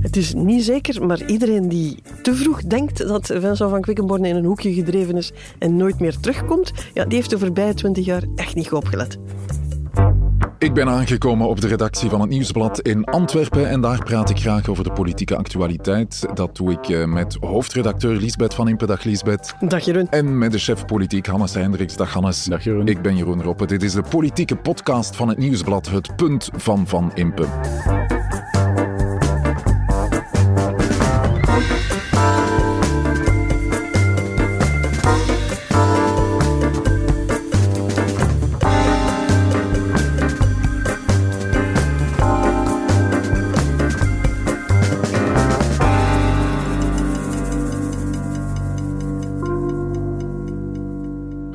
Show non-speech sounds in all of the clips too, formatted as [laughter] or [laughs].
Het is niet zeker, maar iedereen die te vroeg denkt dat Vincent van Quickenborne in een hoekje gedreven is en nooit meer terugkomt, ja, die heeft de voorbije twintig jaar echt niet goed opgelet. Ik ben aangekomen op de redactie van het Nieuwsblad in Antwerpen en daar praat ik graag over de politieke actualiteit. Dat doe ik eh, met hoofdredacteur Liesbeth van Impe. Dag Liesbeth. Dag Jeroen. En met de chef politiek Hannes Hendricks. Dag Hannes. Dag Jeroen. Ik ben Jeroen Roppe. Dit is de politieke podcast van het Nieuwsblad, het punt van Van Impe.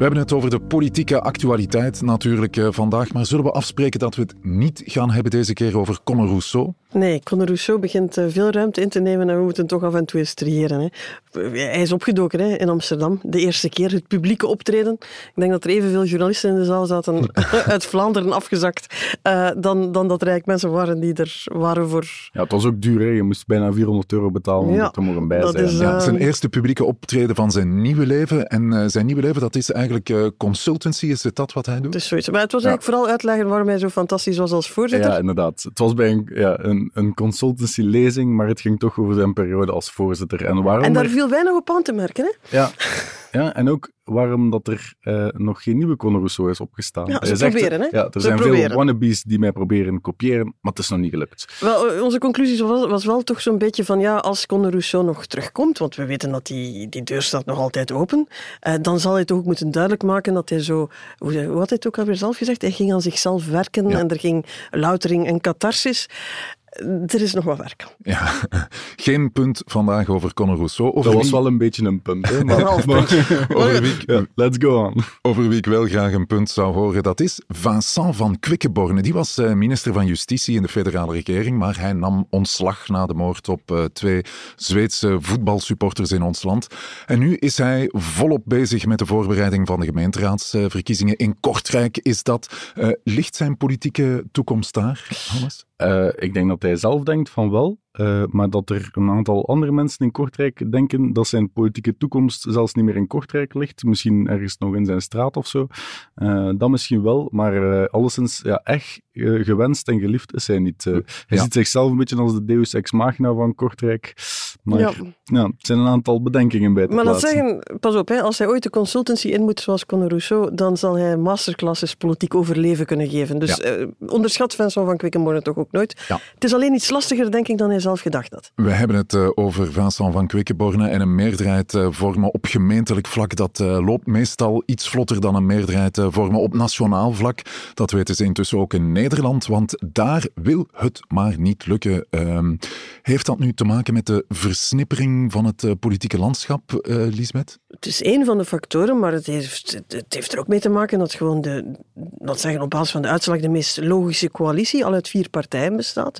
Hebben het over de politieke actualiteit natuurlijk eh, vandaag, maar zullen we afspreken dat we het niet gaan hebben deze keer over Conor Rousseau? Nee, Conor Rousseau begint eh, veel ruimte in te nemen en we moeten toch af en toe eens triëren. Hè. Hij is opgedoken hè, in Amsterdam, de eerste keer, het publieke optreden. Ik denk dat er evenveel journalisten in de zaal zaten [laughs] uit Vlaanderen afgezakt uh, dan, dan dat er eigenlijk mensen waren die er waren voor... Ja, het was ook duur, hè. je moest bijna 400 euro betalen om Ja, er te mogen bij dat zijn. is, Ja, eh, zijn eerste publieke optreden van zijn nieuwe leven. En eh, zijn nieuwe leven, dat is eigenlijk consultancy. Is het dat wat hij doet? Is zoiets. Maar het was eigenlijk vooral uitleggen waarom hij zo fantastisch was als voorzitter. Ja, inderdaad. Het was bij een, ja, een, een consultancy-lezing, maar het ging toch over zijn periode als voorzitter. En waarom en daar er- viel weinig op aan te merken. Hè? ja, [laughs] ja, en ook waarom dat er eh, nog geen nieuwe Conor Rousseau is opgestaan. Ja, Hij ze zegt, proberen, hè. Ja, er Ze zijn proberen. veel wannabes die mij proberen kopiëren, maar het is nog niet gelukt. Wel, eh, onze conclusie was, was wel toch zo'n beetje van ja, als Conor Rousseau nog terugkomt, want we weten dat die, die deur staat nog altijd open, eh, dan zal hij toch ook moeten duidelijk maken dat hij zo, hoe, hoe had hij het ook alweer zelf gezegd, hij ging aan zichzelf werken Ja. en er ging loutering en catharsis. Eh, Er is nog wat werk. Ja, [laughs] geen punt vandaag over Conor Rousseau. Over Dat was wie- wel een beetje een punt. Hè, maar, [laughs] maar- [laughs] Over wie, Ja, let's go on. over wie ik wel graag een punt zou horen, dat is Vincent van Quickenborne. Die was eh, minister van Justitie in de federale regering, maar hij nam ontslag na de moord op eh, twee Zweedse voetbalsupporters in ons land. En nu is hij volop bezig met de voorbereiding van de gemeenteraadsverkiezingen. In Kortrijk is dat. Eh, ligt zijn politieke toekomst daar, Hannes? Eh, ik denk dat hij zelf denkt van wel, eh, maar dat er een aantal andere mensen in Kortrijk denken dat zijn politieke toekomst zelfs niet meer in Kortrijk ligt. Misschien ergens nog in zijn straat of zo. Eh, dat misschien wel, maar eh, alleszins ja, echt gewenst en geliefd is hij niet. Hij Ja. ziet zichzelf een beetje als de deus ex machina van Kortrijk. Maar Ja. ja. het zijn een aantal bedenkingen bij te Maar dat zeggen, pas op, hè, als hij ooit de consultancy in moet zoals Conor Rousseau, dan zal hij masterclasses politiek overleven kunnen geven. Dus Ja. eh, onderschat Vincent van Quickenborne toch ook nooit. Ja. Het is alleen iets lastiger, denk ik, dan hij zelf gedacht had. We hebben het eh, over Vincent van Quickenborne en een meerderheid eh, vormen op gemeentelijk vlak. Dat eh, loopt meestal iets vlotter dan een meerderheid eh, vormen op nationaal vlak. Dat weten ze intussen ook in Nederland, want daar wil het maar niet lukken. Ehm, heeft dat nu te maken met de versnippering van het eh, politieke landschap, eh Lisbeth? Het is één van de factoren, maar het heeft, het- heeft er ook mee te maken dat gewoon de, dat zeggen op basis van de uitslag, de meest logische coalitie al uit vier partijen bestaat.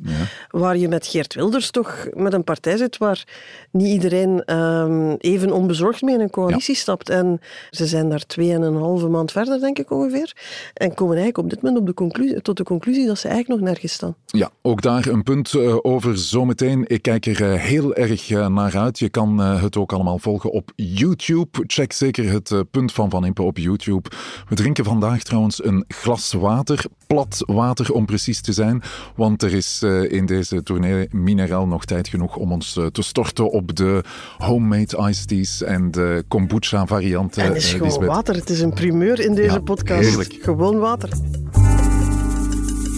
Waar je met Geert Wilders toch met een partij zit waar niet iedereen ehm, even onbezorgd mee in een coalitie stapt. En ze zijn daar twee en een halve maand verder, denk ik ongeveer. En komen eigenlijk op dit moment op de conclusie, tot de conclusie dat ze eigenlijk nog nergens staan. Ja, ook daar een punt eh, over zometeen. Ik kijk er heel erg naar uit. Je kan eh, het ook allemaal volgen op YouTube. Check zeker het eh, punt van Van Impe op YouTube. We drinken vandaag trouwens een glas water. Plat water om precies te zijn. Want er is eh, in deze tournee mineraal nog tijd genoeg om ons te storten op de homemade iced teas en de kombucha varianten. en het is gewoon water. Het is een primeur in deze Ja, podcast. heerlijk. Gewoon water.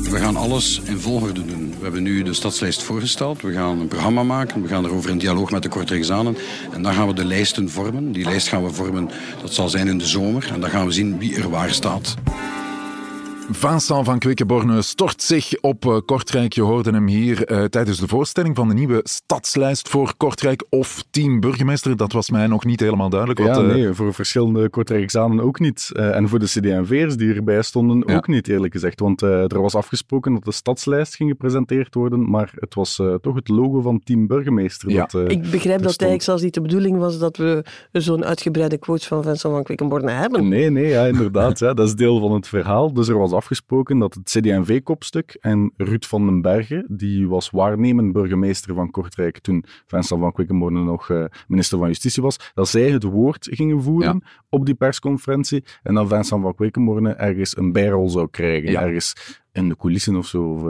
We gaan alles in volgorde doen. We hebben nu de stadslijst voorgesteld. We gaan een programma maken. We gaan erover in dialoog met de Kortrijksanen. En dan gaan we de lijsten vormen. Die lijst gaan we vormen, dat zal zijn in de zomer. En dan gaan we zien wie er waar staat. Vincent van Quickenborne stort zich op eh, Kortrijk. Je hoorde hem hier eh, tijdens de voorstelling van de nieuwe stadslijst voor Kortrijk of team burgemeester. Dat was mij nog niet helemaal duidelijk. Wat, ja, eh, nee, voor verschillende Kortrijk-examen ook niet. Eh, en voor de CD&V'ers die erbij stonden Ja. ook niet, eerlijk gezegd. Want eh, er was afgesproken dat de stadslijst ging gepresenteerd worden, maar het was eh, toch het logo van Team Burgemeester. Ja. Dat, eh, Ik begrijp dat stond. eigenlijk zelfs niet de bedoeling was dat we zo'n uitgebreide quote van Vincent van Quickenborne hebben. Nee, nee, ja, inderdaad. ja, dat is deel van het verhaal. Dus er was afgesproken dat het CD&V-kopstuk en Ruud van den Bergen, die was waarnemend burgemeester van Kortrijk toen Vincent van Quickenborne nog uh, minister van Justitie was, dat zij het woord gingen voeren op die persconferentie en dat Vincent van Quickenborne ergens een bijrol zou krijgen, ergens in de coulissen of zo. Of,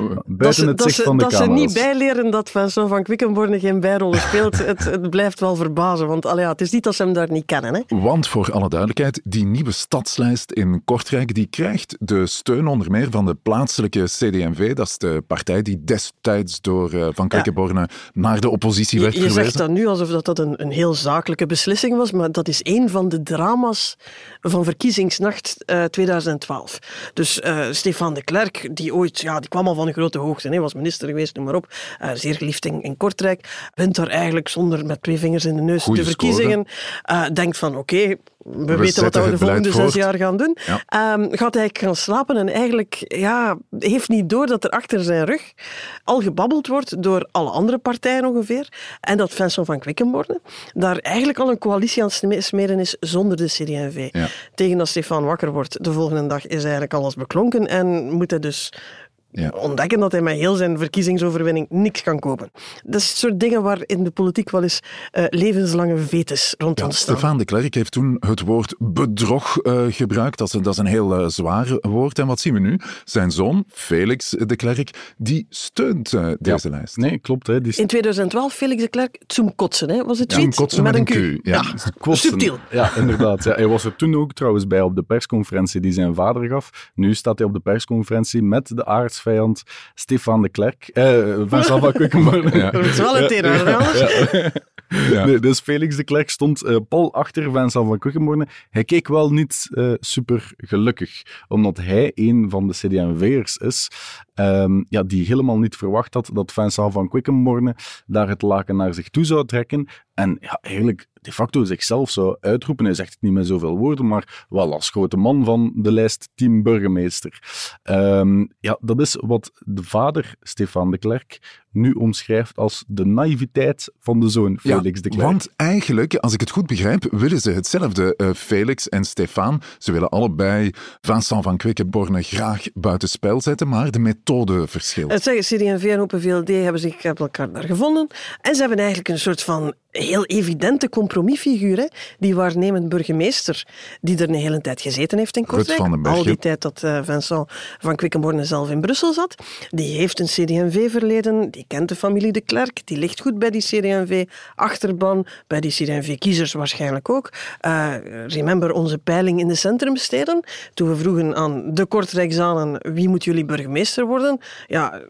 uh, buiten het zicht van de dat camera's. Dat ze niet bijleren dat Vincent van Quickenborne geen bijrollen speelt, [laughs] het, het, blijft wel verbazen. Want allee, ja, het is niet dat ze hem daar niet kennen. Hè? Want voor alle duidelijkheid, die nieuwe stadslijst in Kortrijk die krijgt de steun onder meer van de plaatselijke CD&V. Dat is de partij die destijds door uh, Van Quickenborne ja. naar de oppositie werd je, je verwezen. Je zegt dat nu alsof dat, dat een, een heel zakelijke beslissing was, maar dat is een van de drama's van verkiezingsnacht uh, 2012. Dus uh, Stefan de Klerk, die ooit, ja, die kwam al van een grote hoogte, hè, was minister geweest, noem maar op, uh, zeer geliefd in, in, Kortrijk, wint daar eigenlijk zonder met twee vingers in de neus Goeie de verkiezingen, uh, denkt van oké, okay, we, we, weten wat we de volgende zes jaar gaan doen. Ja. Um, gaat eigenlijk gaan slapen en eigenlijk ja, heeft niet door dat er achter zijn rug al gebabbeld wordt door alle andere partijen ongeveer. En dat Vincent van Quickenborne daar eigenlijk al een coalitie aan smeren is zonder de CD&V. Ja. Tegen dat Stefan wakker wordt de volgende dag is eigenlijk alles beklonken en moet hij dus ja. ontdekken dat hij met heel zijn verkiezingsoverwinning niks kan kopen. Dat is het soort dingen waar in de politiek wel eens uh, levenslange vetes rond ja, ontstaan. Stefan de Klerk heeft toen het woord bedrog uh, gebruikt. Dat is, dat is een heel uh, zwaar woord. En wat zien we nu? Zijn zoon, Felix de Klerk, die steunt deze ja. lijst. Nee, klopt. Hè. Die in 2012, Felix de Klerk, zum kotsen, hè? was het ja, kotsen met, met een Q. Ja, ja. subtiel. Ja, inderdaad. Ja. Hij was er toen ook trouwens bij op de persconferentie die zijn vader gaf. Nu staat hij op de persconferentie met de aardsvijand Stefan de Klerk. Eh, Vincent van Quickenborne. [laughs] Ja. Dat is wel een terror, ja. Ja. Nee, dus Felix de Klerk stond uh, pal achter Vincent van Quickenborne. Hij keek wel niet uh, super gelukkig, omdat hij een van de CD&V'ers is um, ja, die helemaal niet verwacht had dat Vincent van Quickenborne daar het laken naar zich toe zou trekken en ja, eigenlijk de facto zichzelf zou uitroepen. Hij zegt het niet met zoveel woorden, maar wel als grote man van de lijst team burgemeester. Um, ja, dat is wat de vader, Stefan de Klerk, nu omschrijft als de naïviteit van de zoon Felix ja, de Klerk. Want eigenlijk, als ik het goed begrijp, willen ze hetzelfde, uh, Felix en Stefan. Ze willen allebei Vincent van Quickenborne graag buitenspel zetten, maar de methode verschilt. Het zeggen, CD&V en Open VLD hebben zich hebben elkaar daar gevonden en ze hebben eigenlijk een soort van heel evidente compromisfiguur. Hè? Die waarnemend burgemeester, die er een hele tijd gezeten heeft in Kortrijk. Al die tijd dat uh, Vincent van Quickenborne zelf in Brussel zat. Die heeft een CD&V-verleden, die kent de familie de Klerk, die ligt goed bij die CD&V-achterban, bij die CD&V-kiezers waarschijnlijk ook. Uh, remember onze peiling in de centrumsteden, toen we vroegen aan de Kortrijkzanen wie moet jullie burgemeester worden? Ja,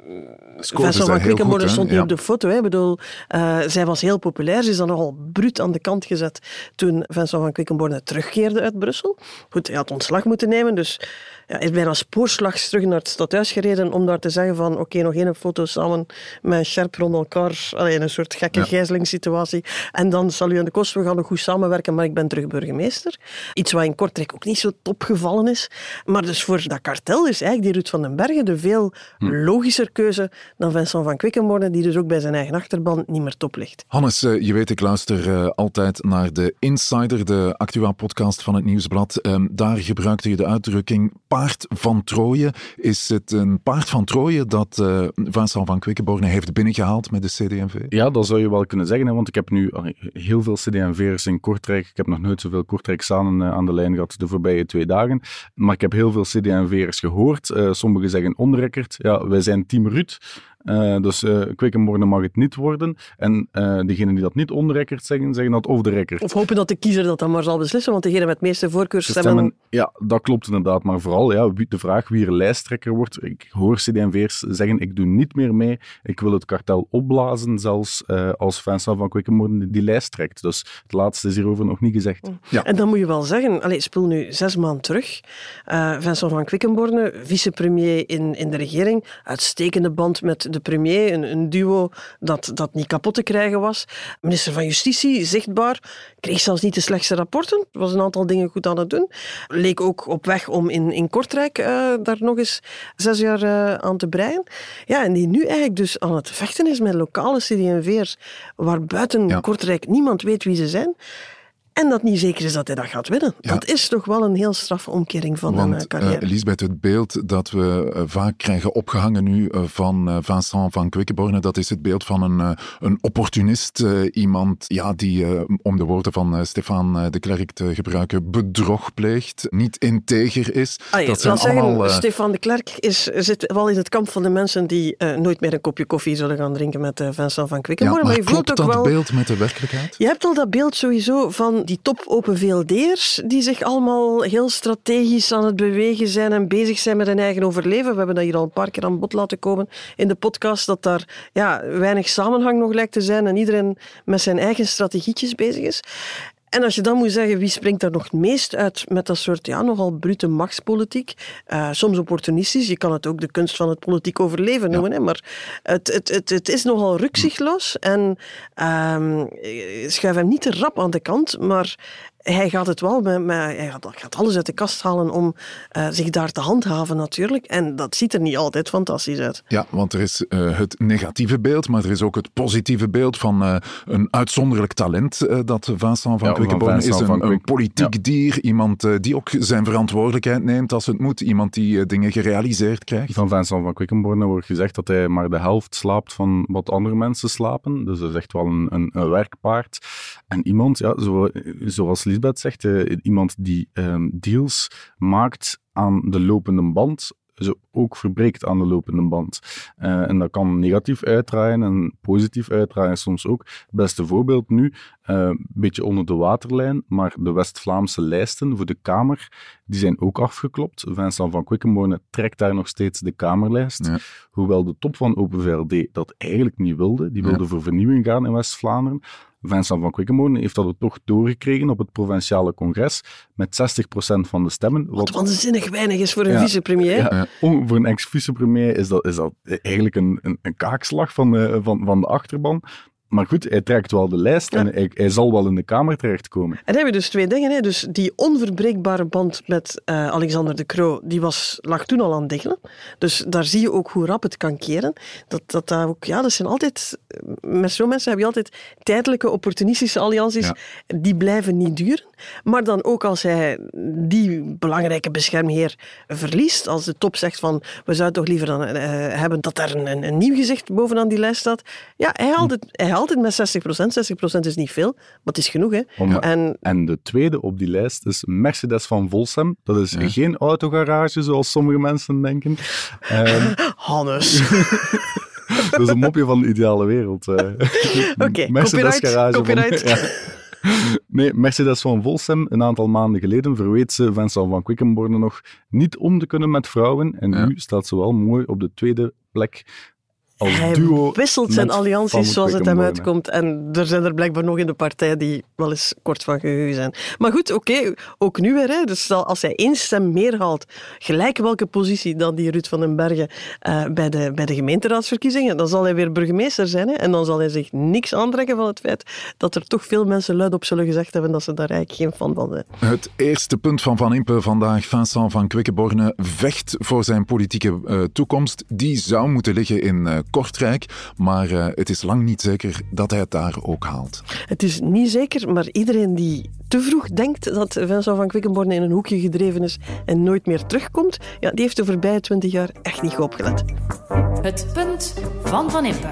Vincent van Quickenborne stond niet ja. op de foto. Hè? Ik bedoel, uh, zij was heel populair, ze is dan nogal bruut aan de kant gezet toen Vincent van Quickenborne terugkeerde uit Brussel. Goed, hij had ontslag moeten nemen, dus ja, hij is bijna spoorslags terug naar het stadhuis gereden om daar te zeggen van oké, okay, nog één foto samen met Scherp rond elkaar, allee, een soort gekke ja. gijzelingssituatie. En dan zal u aan de kost, we gaan nog goed samenwerken, maar ik ben terug burgemeester. Iets wat in Kortrijk ook niet zo topgevallen is. Maar dus voor dat kartel is eigenlijk die Ruud van den Bergen de veel hm. logischer keuze dan Vincent van Quickenborne, die dus ook bij zijn eigen achterban niet meer top ligt. Hannes, je weet, ik luister uh, altijd naar de Insider, de Actua-podcast van het Nieuwsblad. Um, daar gebruikte je de uitdrukking paard van Troje. Is het een paard van Troje dat uh, Vincent van Quickenborne heeft binnengehaald met de CD&V? Ja, dat zou je wel kunnen zeggen, want ik heb nu heel veel CD&V'ers in Kortrijk. Ik heb nog nooit zoveel Kortrijksanen uh, aan de lijn gehad de voorbije twee dagen. Maar ik heb heel veel CD&V'ers gehoord. Sommigen zeggen onrekkerd, ja, wij zijn team Ruud. Uh, dus uh, Quickenborne mag het niet worden. En uh, degenen die dat niet onrekkerd zeggen, zeggen dat of de rekkerd. Of hopen dat de kiezer dat dan maar zal beslissen, want degene met meeste voorkeurstemmen... Stemmen, ja, dat klopt inderdaad. Maar vooral ja, de vraag wie er lijsttrekker wordt. Ik hoor CD&V'ers zeggen, ik doe niet meer mee. Ik wil het kartel opblazen, zelfs als Vincent van Quickenborne die lijst trekt. Dus het laatste is hierover nog niet gezegd. Ja. En dan moet je wel zeggen, allez, speel nu zes maanden terug. Vincent van Quickenborne, vicepremier in, in de regering, uitstekende band met de de premier, een, een, duo dat, dat niet kapot te krijgen was. Minister van Justitie, zichtbaar, kreeg zelfs niet de slechtste rapporten. Was een aantal dingen goed aan het doen. Leek ook op weg om in, in Kortrijk uh, daar nog eens zes jaar uh, aan te breien. Ja, en die nu eigenlijk dus aan het vechten is met lokale CD&V'ers, waar buiten ja. Kortrijk niemand weet wie ze zijn. En dat niet zeker is dat hij dat gaat winnen. Dat is toch wel een heel straffe omkering van Want, een carrière. Uh, Lisbeth, het beeld dat we uh, vaak krijgen opgehangen nu uh, van Vincent van Quickenborne, dat is het beeld van een, een opportunist. iemand ja, die, om de woorden van Stefan de Klerk te gebruiken, bedrog pleegt, niet integer is. Ah, ja, dat zijn allemaal... Zeggen, Stefan de Klerk is, zit wel in het kamp van de mensen die nooit meer een kopje koffie zullen gaan drinken met Vincent van Quickenborne. Ja, maar, maar je klopt voelt ook dat wel... beeld met de werkelijkheid? Je hebt al dat beeld sowieso van die top open VLD'ers die zich allemaal heel strategisch aan het bewegen zijn en bezig zijn met hun eigen overleven. We hebben dat hier al een paar keer aan bod laten komen in de podcast, dat daar ja, weinig samenhang nog lijkt te zijn en iedereen met zijn eigen strategietjes bezig is. En als je dan moet zeggen, wie springt daar nog het meest uit met dat soort ja, nogal brute machtspolitiek? Uh, soms opportunistisch, je kan het ook de kunst van het politiek overleven noemen, ja. hè, maar het, het, het, het is nogal rukzichtloos en uh, schuif hem niet te rap aan de kant, maar hij gaat het wel, met, met, hij gaat alles uit de kast halen om uh, zich daar te handhaven natuurlijk. En dat ziet er niet altijd fantastisch uit. Ja, want er is uh, het negatieve beeld, maar er is ook het positieve beeld van uh, een uitzonderlijk talent dat Vincent van ja, Quickenborne is. Een, een politiek ja. dier, iemand die ook zijn verantwoordelijkheid neemt als het moet. Iemand die dingen gerealiseerd krijgt. Van Vincent van Quickenborne wordt gezegd dat hij maar de helft slaapt van wat andere mensen slapen. Dus dat is echt wel een, een, een werkpaard. En iemand, ja, zo, zoals Lisbeth zegt, uh, iemand die um, deals maakt aan de lopende band, ze ook verbreekt aan de lopende band. Uh, en dat kan negatief uitdraaien en positief uitdraaien soms ook. Het beste voorbeeld nu, een beetje onder de waterlijn, maar de West-Vlaamse lijsten voor de Kamer, die zijn ook afgeklopt. Vincent van Quickenborne trekt daar nog steeds de Kamerlijst. Ja. Hoewel de top van Open VLD dat eigenlijk niet wilde. Die wilde ja. voor vernieuwing gaan in West-Vlaanderen. Vincent van Quickenborne heeft dat toch doorgekregen op het provinciale congres met 60% van de stemmen. Wat, wat waanzinnig weinig is voor een ja, vicepremier. Ja, ja. Voor een ex-vicepremier is dat, is dat eigenlijk een, een, een kaakslag van de, van, van de achterban. Maar goed, hij trekt wel de lijst ja. en hij, hij, zal wel in de Kamer terechtkomen. En dan hebben we dus twee dingen. Hè. Dus die onverbreekbare band met uh, Alexander de Croo, die was, lag toen al aan het diggelen. Dus daar zie je ook hoe rap het kan keren. Dat, dat, dat, ook, ja, dat zijn altijd, met zo'n mensen heb je altijd tijdelijke opportunistische allianties. Ja. Die blijven niet duren. Maar dan ook als hij die belangrijke beschermheer verliest, als de top zegt van we zouden toch liever dan, uh, hebben dat daar een, een, nieuw gezicht bovenaan die lijst staat. Ja, hij haalt het, hij altijd met 60%. 60% is niet veel, maar het is genoeg. Hè? Om, en, en de tweede op die lijst is Mercedes van Volsem. Dat is ja. geen autogarage, zoals sommige mensen denken. Um, [laughs] Hannes. [laughs] dat is een mopje van de ideale wereld. Uh. [laughs] Oké, okay, Mercedes garage. Copyright. Van, ja. Nee, Mercedes van Volsem, een aantal maanden geleden, verweet ze Vincent van Quickenborne nog niet om te kunnen met vrouwen. En ja. nu staat ze wel mooi op de tweede plek als hij duo wisselt zijn allianties zoals het hem uitkomt. En er zijn er blijkbaar nog in de partij die wel eens kort van geheugen zijn. Maar goed, oké, okay, ook nu weer. Hè. Dus als hij één stem meer haalt, gelijk welke positie dan die Ruud van den Bergen uh, bij, de, bij de gemeenteraadsverkiezingen, dan zal hij weer burgemeester zijn. Hè. En dan zal hij zich niks aantrekken van het feit dat er toch veel mensen luid op zullen gezegd hebben dat ze daar eigenlijk geen fan van zijn. Het eerste punt van Van Impe vandaag, Vincent van Quickenborne, vecht voor zijn politieke uh, toekomst. Die zou moeten liggen in uh, Kortrijk, maar uh, het is lang niet zeker dat hij het daar ook haalt. Het is niet zeker, maar iedereen die te vroeg denkt dat Vincent van Quickenborne in een hoekje gedreven is en nooit meer terugkomt, ja, die heeft de voorbije twintig jaar echt niet goed opgelet. Het punt van Van Impe.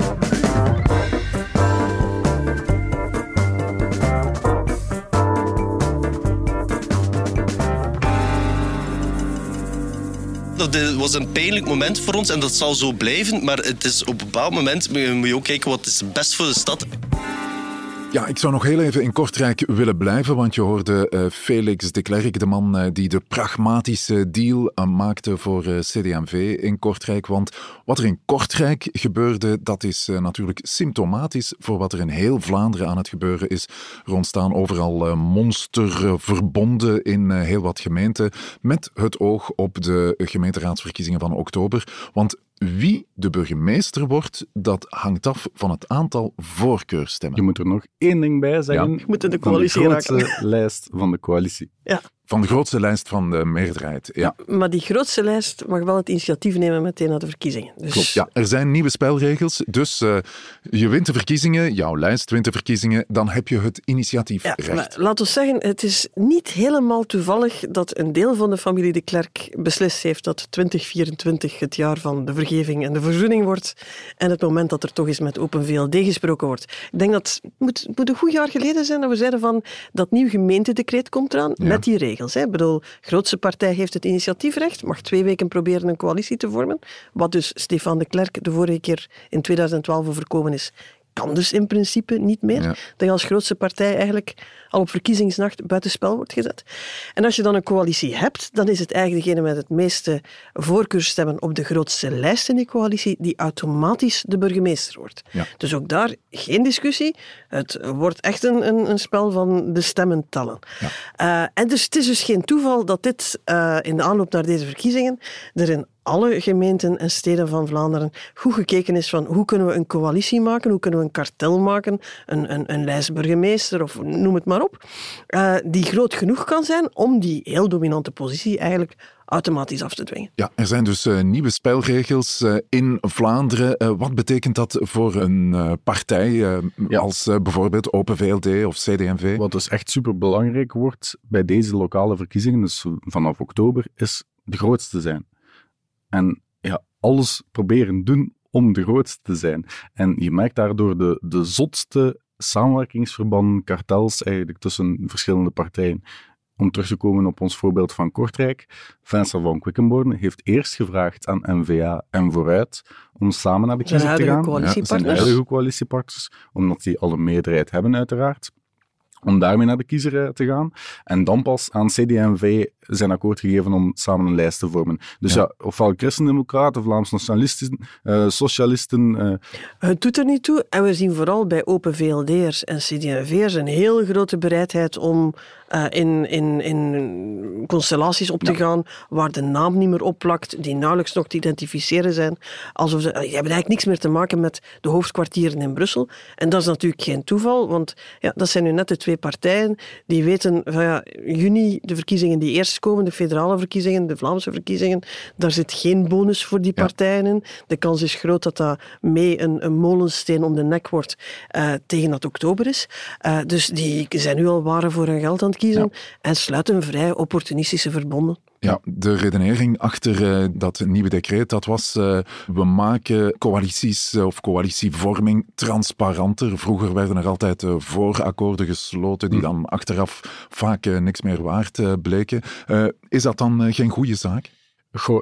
Dat was een pijnlijk moment voor ons en dat zal zo blijven. Maar het is op een bepaald moment moet je ook kijken wat is best voor de stad. Ja, ik zou nog heel even in Kortrijk willen blijven, want je hoorde uh, Felix de Klerk, de man uh, die de pragmatische deal uh, maakte voor CD&V in Kortrijk. Want wat er in Kortrijk gebeurde, dat is natuurlijk symptomatisch voor wat er in heel Vlaanderen aan het gebeuren is. Er ontstaan overal monsterverbonden in heel wat gemeenten, met het oog op de gemeenteraadsverkiezingen van oktober. Want wie de burgemeester wordt, dat hangt af van het aantal voorkeurstemmen. Je moet er nog één ding bij zeggen. Ja. Je moet in de coalitie van de grootste [laughs] lijst van de coalitie. Ja. Van de grootste lijst van de meerderheid, ja. Maar die grootste lijst mag wel het initiatief nemen meteen naar de verkiezingen. Dus Klopt, ja. Er zijn nieuwe spelregels, dus uh, je wint de verkiezingen, jouw lijst wint de verkiezingen, dan heb je het initiatiefrecht. Ja, laat ons zeggen, het is niet helemaal toevallig dat een deel van de familie de Klerk beslist heeft dat 2024 het jaar van de vergeving en de verzoening wordt en het moment dat er toch eens met Open VLD gesproken wordt. Ik denk dat het moet, moet een goed jaar geleden zijn dat we zeiden van dat nieuw gemeentedecreet komt eraan ja. met die Hè. Ik bedoel, de grootste partij heeft het initiatiefrecht, mag twee weken proberen een coalitie te vormen, wat dus Stefan de Klerk de vorige keer in 2012 overkomen is kan dus in principe niet meer. Dat je als grootste partij eigenlijk al op verkiezingsnacht buitenspel wordt gezet. En als je dan een coalitie hebt, dan is het eigenlijk degene met het meeste voorkeurstemmen op de grootste lijst in die coalitie die automatisch de burgemeester wordt. Ja. Dus ook daar geen discussie. Het wordt echt een, een, een spel van de stemmen tellen. Ja. Uh, en dus het is dus geen toeval dat dit uh, in de aanloop naar deze verkiezingen er in alle gemeenten en steden van Vlaanderen goed gekeken is van hoe kunnen we een coalitie maken, hoe kunnen we een kartel maken, een, een, een lijstburgemeester of noem het maar op, uh, die groot genoeg kan zijn om die heel dominante positie eigenlijk automatisch af te dwingen. Ja, er zijn dus uh, nieuwe spelregels uh, in Vlaanderen. Uh, wat betekent dat voor een partij ja. als bijvoorbeeld Open VLD of CD&V? Wat dus echt superbelangrijk wordt bij deze lokale verkiezingen, dus vanaf oktober, is de grootste zijn. En ja, alles proberen doen om de grootste te zijn. En je merkt daardoor de, de zotste samenwerkingsverbanden, kartels eigenlijk tussen verschillende partijen. Om terug te komen op ons voorbeeld van Kortrijk, Vincent van Quickenborne heeft eerst gevraagd aan NVA en Vooruit om samen naar de kiezer te gaan. Coalitiepartners. Ja, zijn huidige coalitiepartners, omdat die al een meerderheid hebben uiteraard om daarmee naar de kiezer te gaan. En dan pas aan CD&V zijn akkoord gegeven om samen een lijst te vormen. Dus ja, ja ofwel christendemocraten, Vlaams nationalisten, uh, socialisten... Uh... Het doet er niet toe. En we zien vooral bij Open VLD'ers en CD&V'ers een heel grote bereidheid om uh, in, in, in constellaties op te ja. gaan waar de naam niet meer opplakt, die nauwelijks nog te identificeren zijn. Alsof ze, die hebben eigenlijk niks meer te maken met de hoofdkwartieren in Brussel. En dat is natuurlijk geen toeval, want ja, dat zijn nu net de twee partijen die weten van ja, juni, de verkiezingen die eerst komen, de federale verkiezingen, de Vlaamse verkiezingen, daar zit geen bonus voor die partijen in. De kans is groot dat dat mee een, een molensteen om de nek wordt uh, tegen dat oktober is. Uh, dus die zijn nu al waren voor hun geld aan het kiezen en sluiten vrij opportunistische verbonden. Ja, de redenering achter uh, dat nieuwe decreet, dat was uh, we maken coalities uh, of coalitievorming transparanter. Vroeger werden er altijd voorakkoorden gesloten die dan achteraf vaak niks meer waard bleken. is dat dan geen goede zaak?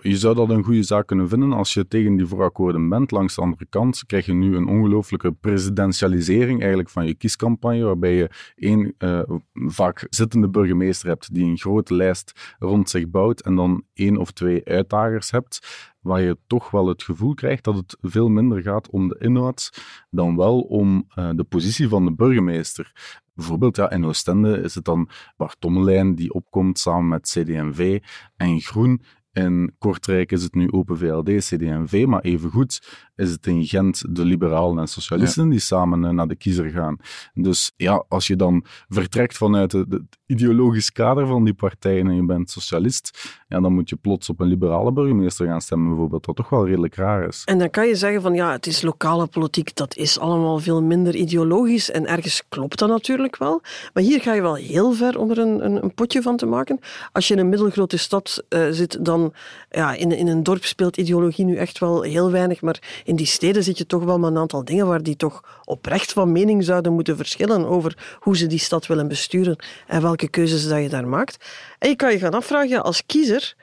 Je zou dat een goede zaak kunnen vinden als je tegen die voorakkoorden bent. Langs de andere kant krijg je nu een ongelooflijke presidentialisering eigenlijk van je kiescampagne, waarbij je één uh, vaak zittende burgemeester hebt die een grote lijst rond zich bouwt en dan één of twee uitdagers hebt, waar je toch wel het gevoel krijgt dat het veel minder gaat om de inhoud dan wel om uh, de positie van de burgemeester. Bijvoorbeeld ja, in Oostende is het dan Bart Tommelijn die opkomt samen met CD&V en Groen in Kortrijk is het nu Open VLD, CD&V, maar evengoed is het in Gent de liberalen en socialisten ja. die samen uh, naar de kiezer gaan. Dus ja, als je dan vertrekt vanuit het ideologisch kader van die partijen en je bent socialist, ja, dan moet je plots op een liberale burgemeester gaan stemmen bijvoorbeeld, wat toch wel redelijk raar is. En dan kan je zeggen van ja, het is lokale politiek, dat is allemaal veel minder ideologisch en ergens klopt dat natuurlijk wel. Maar hier ga je wel heel ver om er een, een, een potje van te maken. Als je in een middelgrote stad uh, zit, dan ja, in, in een dorp speelt ideologie nu echt wel heel weinig, maar in die steden zit je toch wel met een aantal dingen waar die toch oprecht van mening zouden moeten verschillen over hoe ze die stad willen besturen en welke keuzes dat je daar maakt. En je kan je gaan afvragen als kiezer,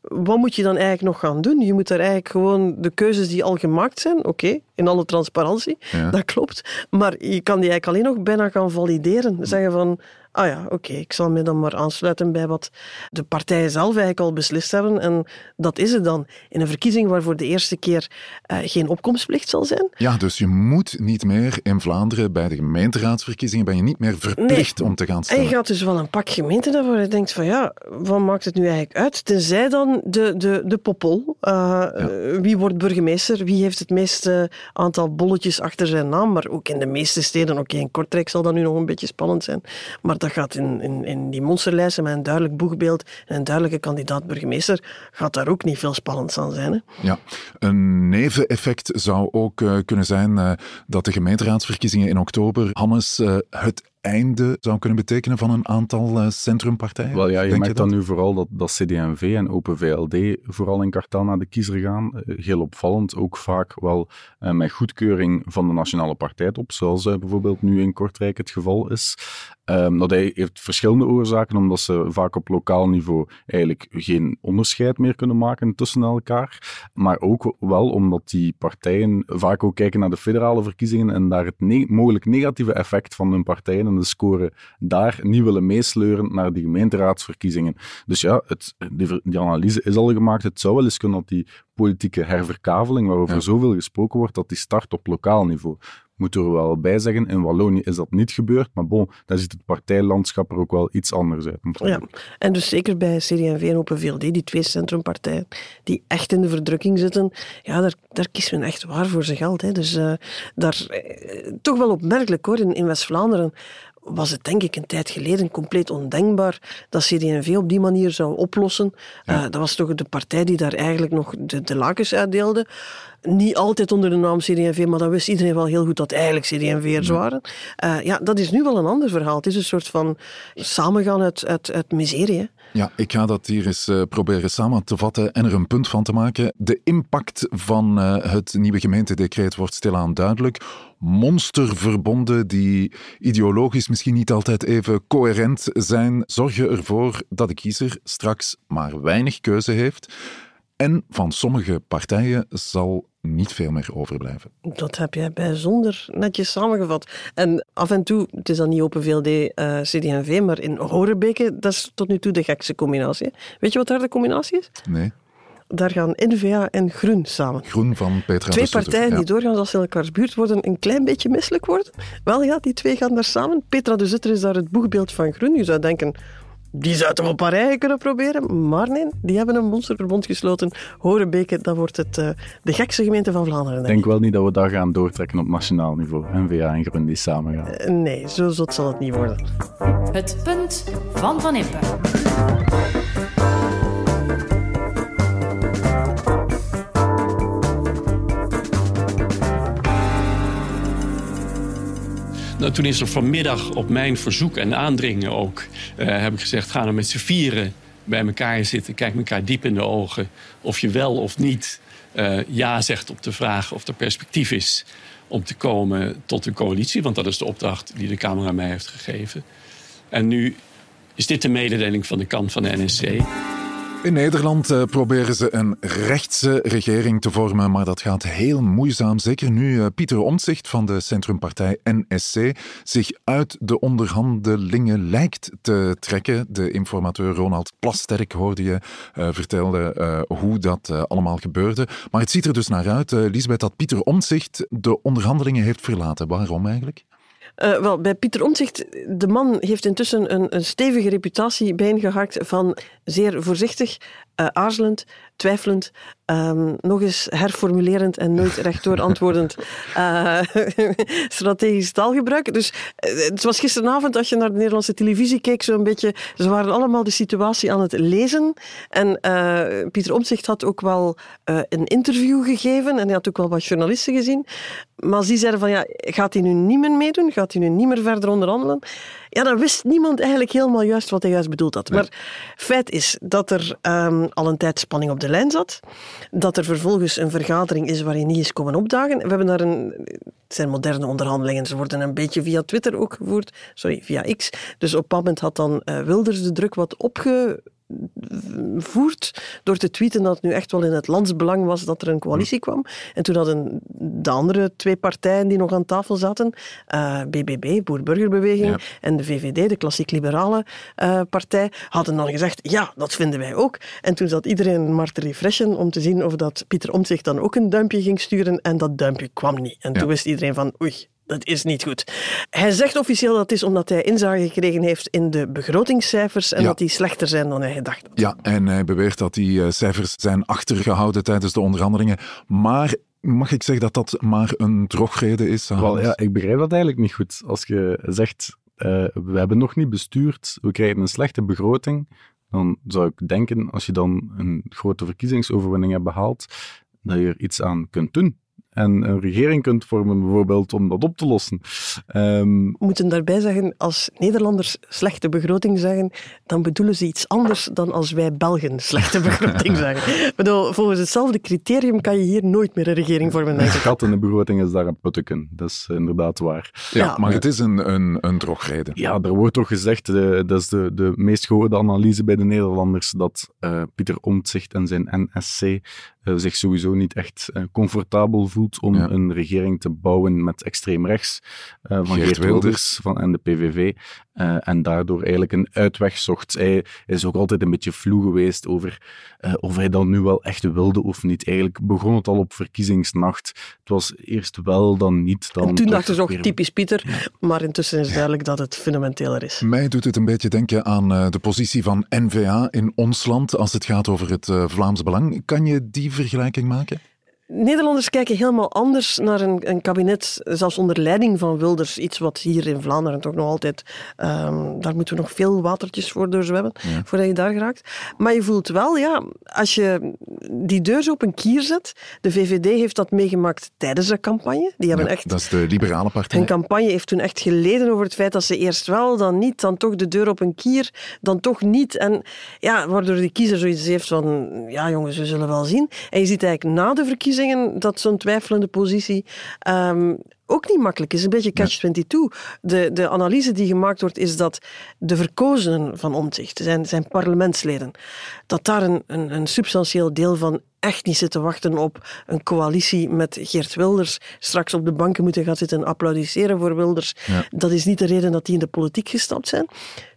wat moet je dan eigenlijk nog gaan doen? Je moet daar eigenlijk gewoon de keuzes die al gemaakt zijn, oké, okay, in alle transparantie, ja. dat klopt, maar je kan die eigenlijk alleen nog bijna gaan valideren. Zeggen van, ah ja, oké, okay, ik zal me dan maar aansluiten bij wat de partijen zelf eigenlijk al beslist hebben. En dat is het dan. In een verkiezing waar voor de eerste keer uh, geen opkomstplicht zal zijn. Ja, dus je moet niet meer in Vlaanderen bij de gemeenteraadsverkiezingen ben je niet meer verplicht nee. om te gaan stemmen. En je gaat dus wel een pak gemeenten daarvoor je denkt van ja, wat maakt het nu eigenlijk uit? Tenzij dan de, de, de popol. Uh, ja. Wie wordt burgemeester? Wie heeft het meeste aantal bolletjes achter zijn naam? Maar ook in de meeste steden, oké, okay, in Kortrijk zal dat nu nog een beetje spannend zijn. Maar dat gaat in, in, in die monsterlijsten met een duidelijk boegbeeld en een duidelijke kandidaat-burgemeester, gaat daar ook niet veel spannends aan zijn. Hè? Ja, een neveneffect zou ook uh, kunnen zijn uh, dat de gemeenteraadsverkiezingen in oktober, Hannes, uh, het einde zou kunnen betekenen van een aantal uh, centrumpartijen? Wel ja, je merkt dan nu vooral dat, dat CD&V en Open VLD vooral in kartel naar de kiezer gaan. Uh, heel opvallend, ook vaak wel uh, met goedkeuring van de nationale partijtop, zoals bijvoorbeeld nu in Kortrijk het geval is. Um, dat heeft verschillende oorzaken, omdat ze vaak op lokaal niveau eigenlijk geen onderscheid meer kunnen maken tussen elkaar. Maar ook wel omdat die partijen vaak ook kijken naar de federale verkiezingen en daar het ne mogelijk negatieve effect van hun partijen en de score daar niet willen meesleuren naar die gemeenteraadsverkiezingen. Dus ja, het, die, die, analyse is al gemaakt. Het zou wel eens kunnen dat die politieke herverkaveling, waarover ja. zoveel gesproken wordt, dat die start op lokaal niveau moeten we er wel bij zeggen. In Wallonië is dat niet gebeurd, maar bon, daar ziet het partijlandschap er ook wel iets anders uit. Ja, en dus zeker bij CD&V en Open VLD, die twee centrumpartijen die echt in de verdrukking zitten, ja, daar, daar kiest men echt waar voor zijn geld. Hè. Dus uh, daar, eh, toch wel opmerkelijk hoor, in, in West-Vlaanderen was het denk ik een tijd geleden compleet ondenkbaar dat CD&V op die manier zou oplossen. Ja. Uh, dat was toch de partij die daar eigenlijk nog de, de lakens uitdeelde. Niet altijd onder de naam CD&V, maar dan wist iedereen wel heel goed dat eigenlijk CD&V'ers ja. waren. Uh, ja, dat is nu wel een ander verhaal. Het is een soort van samengaan uit, uit, uit miserie. Hè? Ja, ik ga dat hier eens uh, proberen samen te vatten en er een punt van te maken. De impact van uh, het nieuwe gemeentedecreet wordt stilaan duidelijk. Monsterverbonden die ideologisch misschien niet altijd even coherent zijn, zorgen ervoor dat de kiezer straks maar weinig keuze heeft. En van sommige partijen zal niet veel meer overblijven. Dat heb jij bijzonder netjes samengevat. En af en toe, het is dan niet Open VLD, uh, CD&V, maar in Horebeke, dat is tot nu toe de gekste combinatie. Weet je wat daar de combinatie is? Nee. Daar gaan N-VA en Groen samen. Groen van Petra Twee partijen ja. die doorgaans als ze in elkaars buurt worden een klein beetje misselijk worden. Wel ja, die twee gaan daar samen. Petra de Zutter is daar het boegbeeld van Groen. Je zou denken, die zou toch op eigen kunnen proberen? Maar nee, die hebben een monsterverbond gesloten. Horebeke, dat wordt het, uh, de gekste gemeente van Vlaanderen. Ik denk wel niet dat we dat gaan doortrekken op nationaal niveau. N-VA en Groen die samen gaan. Uh, nee, zo zot zal het niet worden. Het punt van Van Impe. Nou, toen is er vanmiddag op mijn verzoek en aandringen ook... Uh, heb ik gezegd, ga dan met z'n vieren bij elkaar zitten. Kijk elkaar diep in de ogen. Of je wel of niet uh, ja zegt op de vraag of er perspectief is... om te komen tot een coalitie. Want dat is de opdracht die de Kamer aan mij heeft gegeven. En nu is dit de mededeling van de kant van de NSC... In Nederland uh, proberen ze een rechtse regering te vormen, maar dat gaat heel moeizaam. Zeker nu uh, Pieter Omtzigt van de centrumpartij NSC zich uit de onderhandelingen lijkt te trekken. De informateur Ronald Plasterk hoorde je uh, vertelde hoe dat allemaal gebeurde. Maar het ziet er dus naar uit, Lisbeth, dat Pieter Omtzigt de onderhandelingen heeft verlaten. Waarom eigenlijk? Uh, wel, bij Pieter Omtzigt, de man heeft intussen een, een stevige reputatie bijeengehakt van zeer voorzichtig, uh, aarzelend, twijfelend, um, nog eens herformulerend en nooit rechtdoor antwoordend uh, [laughs] strategisch taalgebruik. Dus het was gisteravond, als je naar de Nederlandse televisie keek, zo'n beetje, ze waren allemaal de situatie aan het lezen. En Pieter Omtzigt had ook wel een interview gegeven en hij had ook wel wat journalisten gezien. Maar die zeiden van, ja, gaat hij nu niet meer meedoen? Gaat hij nu niet meer verder onderhandelen? Ja, dan wist niemand eigenlijk helemaal juist wat hij juist bedoeld had. Maar feit is dat er um, al een tijd spanning op de lijn zat. Dat er vervolgens een vergadering is waar hij niet is komen opdagen. We hebben daar een... Het zijn moderne onderhandelingen. Ze worden een beetje via Twitter ook gevoerd. Sorry, via X. Dus op dat moment had dan uh, Wilders de druk wat opge voert door te tweeten dat het nu echt wel in het landsbelang was dat er een coalitie kwam. En toen hadden de andere twee partijen die nog aan tafel zaten, uh, BBB, Boer-Burgerbeweging, ja. en de VVD, de klassiek-liberale uh, partij, hadden dan gezegd, ja, dat vinden wij ook. En toen zat iedereen maar te refreshen om te zien of dat Pieter Omtzigt dan ook een duimpje ging sturen en dat duimpje kwam niet. En ja. toen wist iedereen van, oei, dat is niet goed. Hij zegt officieel dat het is omdat hij inzage gekregen heeft in de begrotingscijfers en ja. dat die slechter zijn dan hij gedacht had. Ja, en hij beweert dat die cijfers zijn achtergehouden tijdens de onderhandelingen. Maar mag ik zeggen dat dat maar een drogreden is? Wel, ja, ik begrijp dat eigenlijk niet goed. Als je zegt uh, we hebben nog niet bestuurd, we krijgen een slechte begroting, dan zou ik denken, als je dan een grote verkiezingsoverwinning hebt behaald, dat je er iets aan kunt doen en een regering kunt vormen, bijvoorbeeld, om dat op te lossen. Um, We moeten daarbij zeggen, als Nederlanders slechte begroting zeggen, dan bedoelen ze iets anders dan als wij Belgen slechte begroting [laughs] zeggen. bedoel, volgens hetzelfde criterium kan je hier nooit meer een regering vormen. Een gat in de begroting is daar een putteken. Dat is inderdaad waar. Ja, maar het is een, een, een drogreden. Ja, er wordt toch gezegd, de, dat is de, de meest gehoorde analyse bij de Nederlanders, dat uh, Pieter Omtzigt en zijn NSC zich sowieso niet echt uh, comfortabel voelt om ja. een regering te bouwen met extreem rechts uh, van Geert, Wilders van, en de PVV. en daardoor eigenlijk een uitweg zocht. Hij is ook altijd een beetje vloe geweest over of hij dan nu wel echt wilde of niet. Eigenlijk begon het al op verkiezingsnacht. Het was eerst wel, dan niet. Dan en toen dachten ze ook typisch Pieter, ja. maar intussen is duidelijk dat het fundamenteler is. Mij doet het een beetje denken aan de positie van N-VA in ons land als het gaat over het Vlaams Belang. Kan je die vergelijking maken? Nederlanders kijken helemaal anders naar een, een, kabinet, zelfs onder leiding van Wilders. Iets wat hier in Vlaanderen toch nog altijd... Um, daar moeten we nog veel watertjes voor doorzwemmen, ja. voordat je daar geraakt. Maar je voelt wel, ja, als je die deur zo op een kier zet... De VVD heeft dat meegemaakt tijdens de campagne. Die hebben ja, echt... Dat is de liberale partij. Hun campagne heeft toen echt geleden over het feit dat ze eerst wel, dan niet, dan toch de deur op een kier, dan toch niet. En ja, waardoor die kiezer zoiets heeft van... Ja, jongens, we zullen wel zien. En je ziet eigenlijk na de verkiezingen dat zo'n twijfelende positie um, ook niet makkelijk is. Een beetje catch-22. De, de analyse die gemaakt wordt is dat de verkozenen van Omtzigt, zijn, zijn parlementsleden, dat daar een, een, een substantieel deel van echt niet zitten wachten op een coalitie met Geert Wilders. Straks op de banken moeten gaan zitten en applaudisseren voor Wilders. Ja. Dat is niet de reden dat die in de politiek gestapt zijn.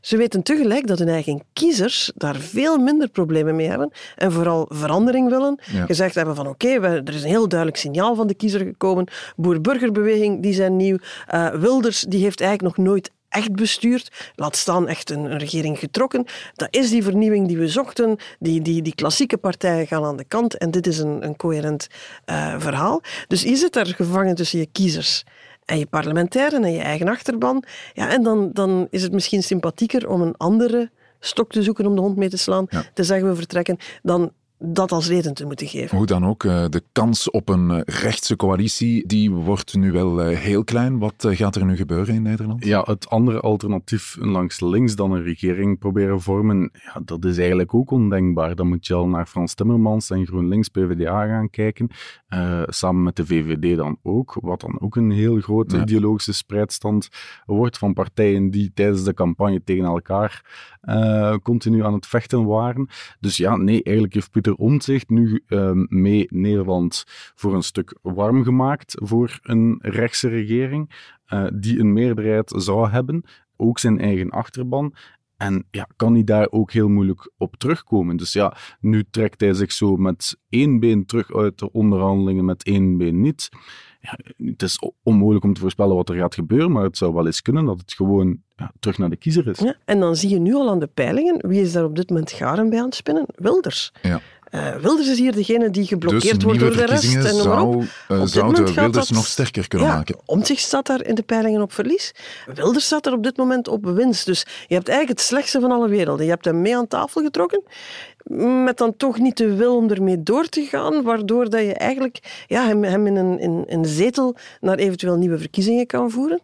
Ze weten tegelijk dat hun eigen kiezers daar veel minder problemen mee hebben en vooral verandering willen. Ja. Gezegd hebben van oké, okay, er is een heel duidelijk signaal van de kiezer gekomen. Boer-burgerbeweging, die zijn nieuw. Uh, Wilders, die heeft eigenlijk nog nooit echt bestuurd, laat staan echt een, een, regering getrokken. Dat is die vernieuwing die we zochten. Die, die, die klassieke partijen gaan aan de kant en dit is een, een coherent uh, verhaal. Dus je zit daar gevangen tussen je kiezers en je parlementairen en je eigen achterban. Ja, en dan, dan is het misschien sympathieker om een andere stok te zoeken om de hond mee te slaan, ja. te zeggen we vertrekken, dan dat als reden te moeten geven. Hoe dan ook, de kans op een rechtse coalitie, die wordt nu wel heel klein. Wat gaat er nu gebeuren in Nederland? Ja, het andere alternatief langs links dan een regering proberen vormen, ja, dat is eigenlijk ook ondenkbaar. Dan moet je al naar Frans Timmermans en GroenLinks PvdA gaan kijken, uh, samen met de VVD dan ook, wat dan ook een heel grote ja. ideologische spreidstand wordt van partijen die tijdens de campagne tegen elkaar uh, continu aan het vechten waren. Dus ja, nee, eigenlijk heeft Pieter Omtzigt nu uh, mee Nederland voor een stuk warm gemaakt voor een rechtse regering uh, die een meerderheid zou hebben, ook zijn eigen achterban. En ja, kan hij daar ook heel moeilijk op terugkomen. Dus ja, nu trekt hij zich zo met één been terug uit de onderhandelingen, met één been niet. Ja, het is onmogelijk om te voorspellen wat er gaat gebeuren, maar het zou wel eens kunnen dat het gewoon ja, terug naar de kiezer is. Ja, en dan zie je nu al aan de peilingen, wie is daar op dit moment garen bij aan het spinnen? Wilders. Ja. Uh, Wilders is hier degene die geblokkeerd dus wordt door de rest. En zou, uh, zou de Wilders nog sterker kunnen ja, maken. Omtzigt staat daar in de peilingen op verlies. Wilders staat er op dit moment op winst. Dus je hebt eigenlijk het slechtste van alle werelden. Je hebt hem mee aan tafel getrokken, met dan toch niet de wil om ermee door te gaan, waardoor dat je eigenlijk ja, hem, hem in, een, in een zetel naar eventueel nieuwe verkiezingen kan voeren.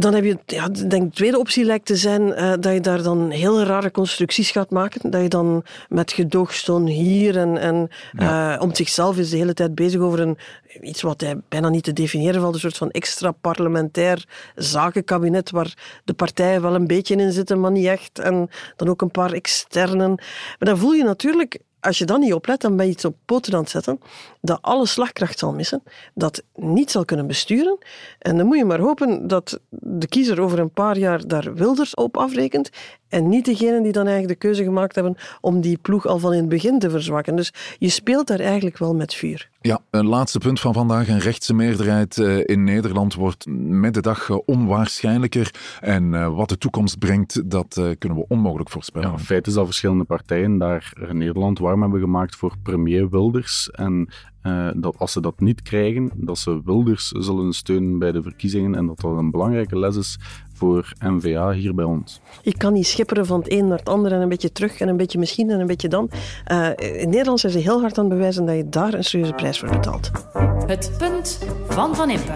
Dan heb je, ja, denk de tweede optie lijkt te zijn uh, dat je daar dan heel rare constructies gaat maken. Dat je dan met gedoogstoon hier en, en ja. uh, om zichzelf is de hele tijd bezig over een, iets wat hij bijna niet te definiëren valt, een soort van extra parlementair zakenkabinet waar de partijen wel een beetje in zitten, maar niet echt. En dan ook een paar externen. Maar dan voel je natuurlijk als je dan niet oplet, dan ben je iets op poten aan het zetten dat alle slagkracht zal missen, dat niet zal kunnen besturen. En dan moet je maar hopen dat de kiezer over een paar jaar daar Wilders op afrekent en niet degenen die dan eigenlijk de keuze gemaakt hebben om die ploeg al van in het begin te verzwakken. Dus je speelt daar eigenlijk wel met vuur. Ja, een laatste punt van vandaag. Een rechtse meerderheid in Nederland wordt met de dag onwaarschijnlijker. En wat de toekomst brengt, dat kunnen we onmogelijk voorspellen. Ja, feit is dat verschillende partijen daar in Nederland, warm hebben gemaakt voor premier Wilders. En uh, dat als ze dat niet krijgen, dat ze Wilders zullen steunen bij de verkiezingen en dat dat een belangrijke les is voor NVA hier bij ons. Je kan niet schipperen van het een naar het ander en een beetje terug en een beetje misschien en een beetje dan. Uh, in Nederland zijn ze heel hard aan het bewijzen dat je daar een serieuze prijs voor betaalt. Het punt van Van Impe.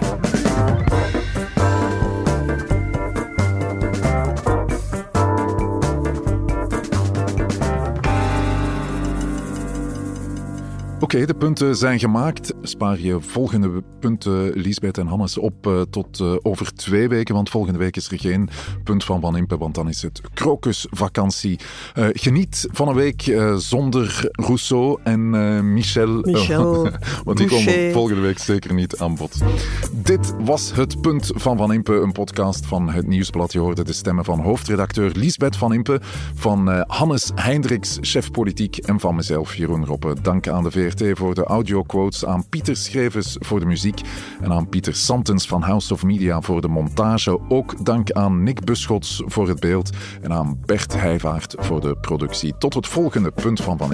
Oké, de punten zijn gemaakt. Spaar je volgende punten, Liesbeth en Hannes, op uh, tot uh, over twee weken. Want volgende week is er geen punt van Van Impe, want dan is het krokusvakantie. Uh, geniet van een week zonder Rousseau en Michel. [laughs] Michel. [laughs] want die komen volgende week zeker niet aan bod. Dit was het punt van Van Impe, een podcast van het Nieuwsblad. Je hoorde de stemmen van hoofdredacteur Liesbeth Van Impe, van Hannes Hendricks, chef politiek, en van mezelf, Jeroen Roppe. Dank aan de Voor de audioquotes, aan Pieter Schrevers voor de muziek en aan Pieter Santens van House of Media voor de montage. Ook dank aan Nick Buschots voor het beeld en aan Bert Heijvaart voor de productie. Tot het volgende punt van Van.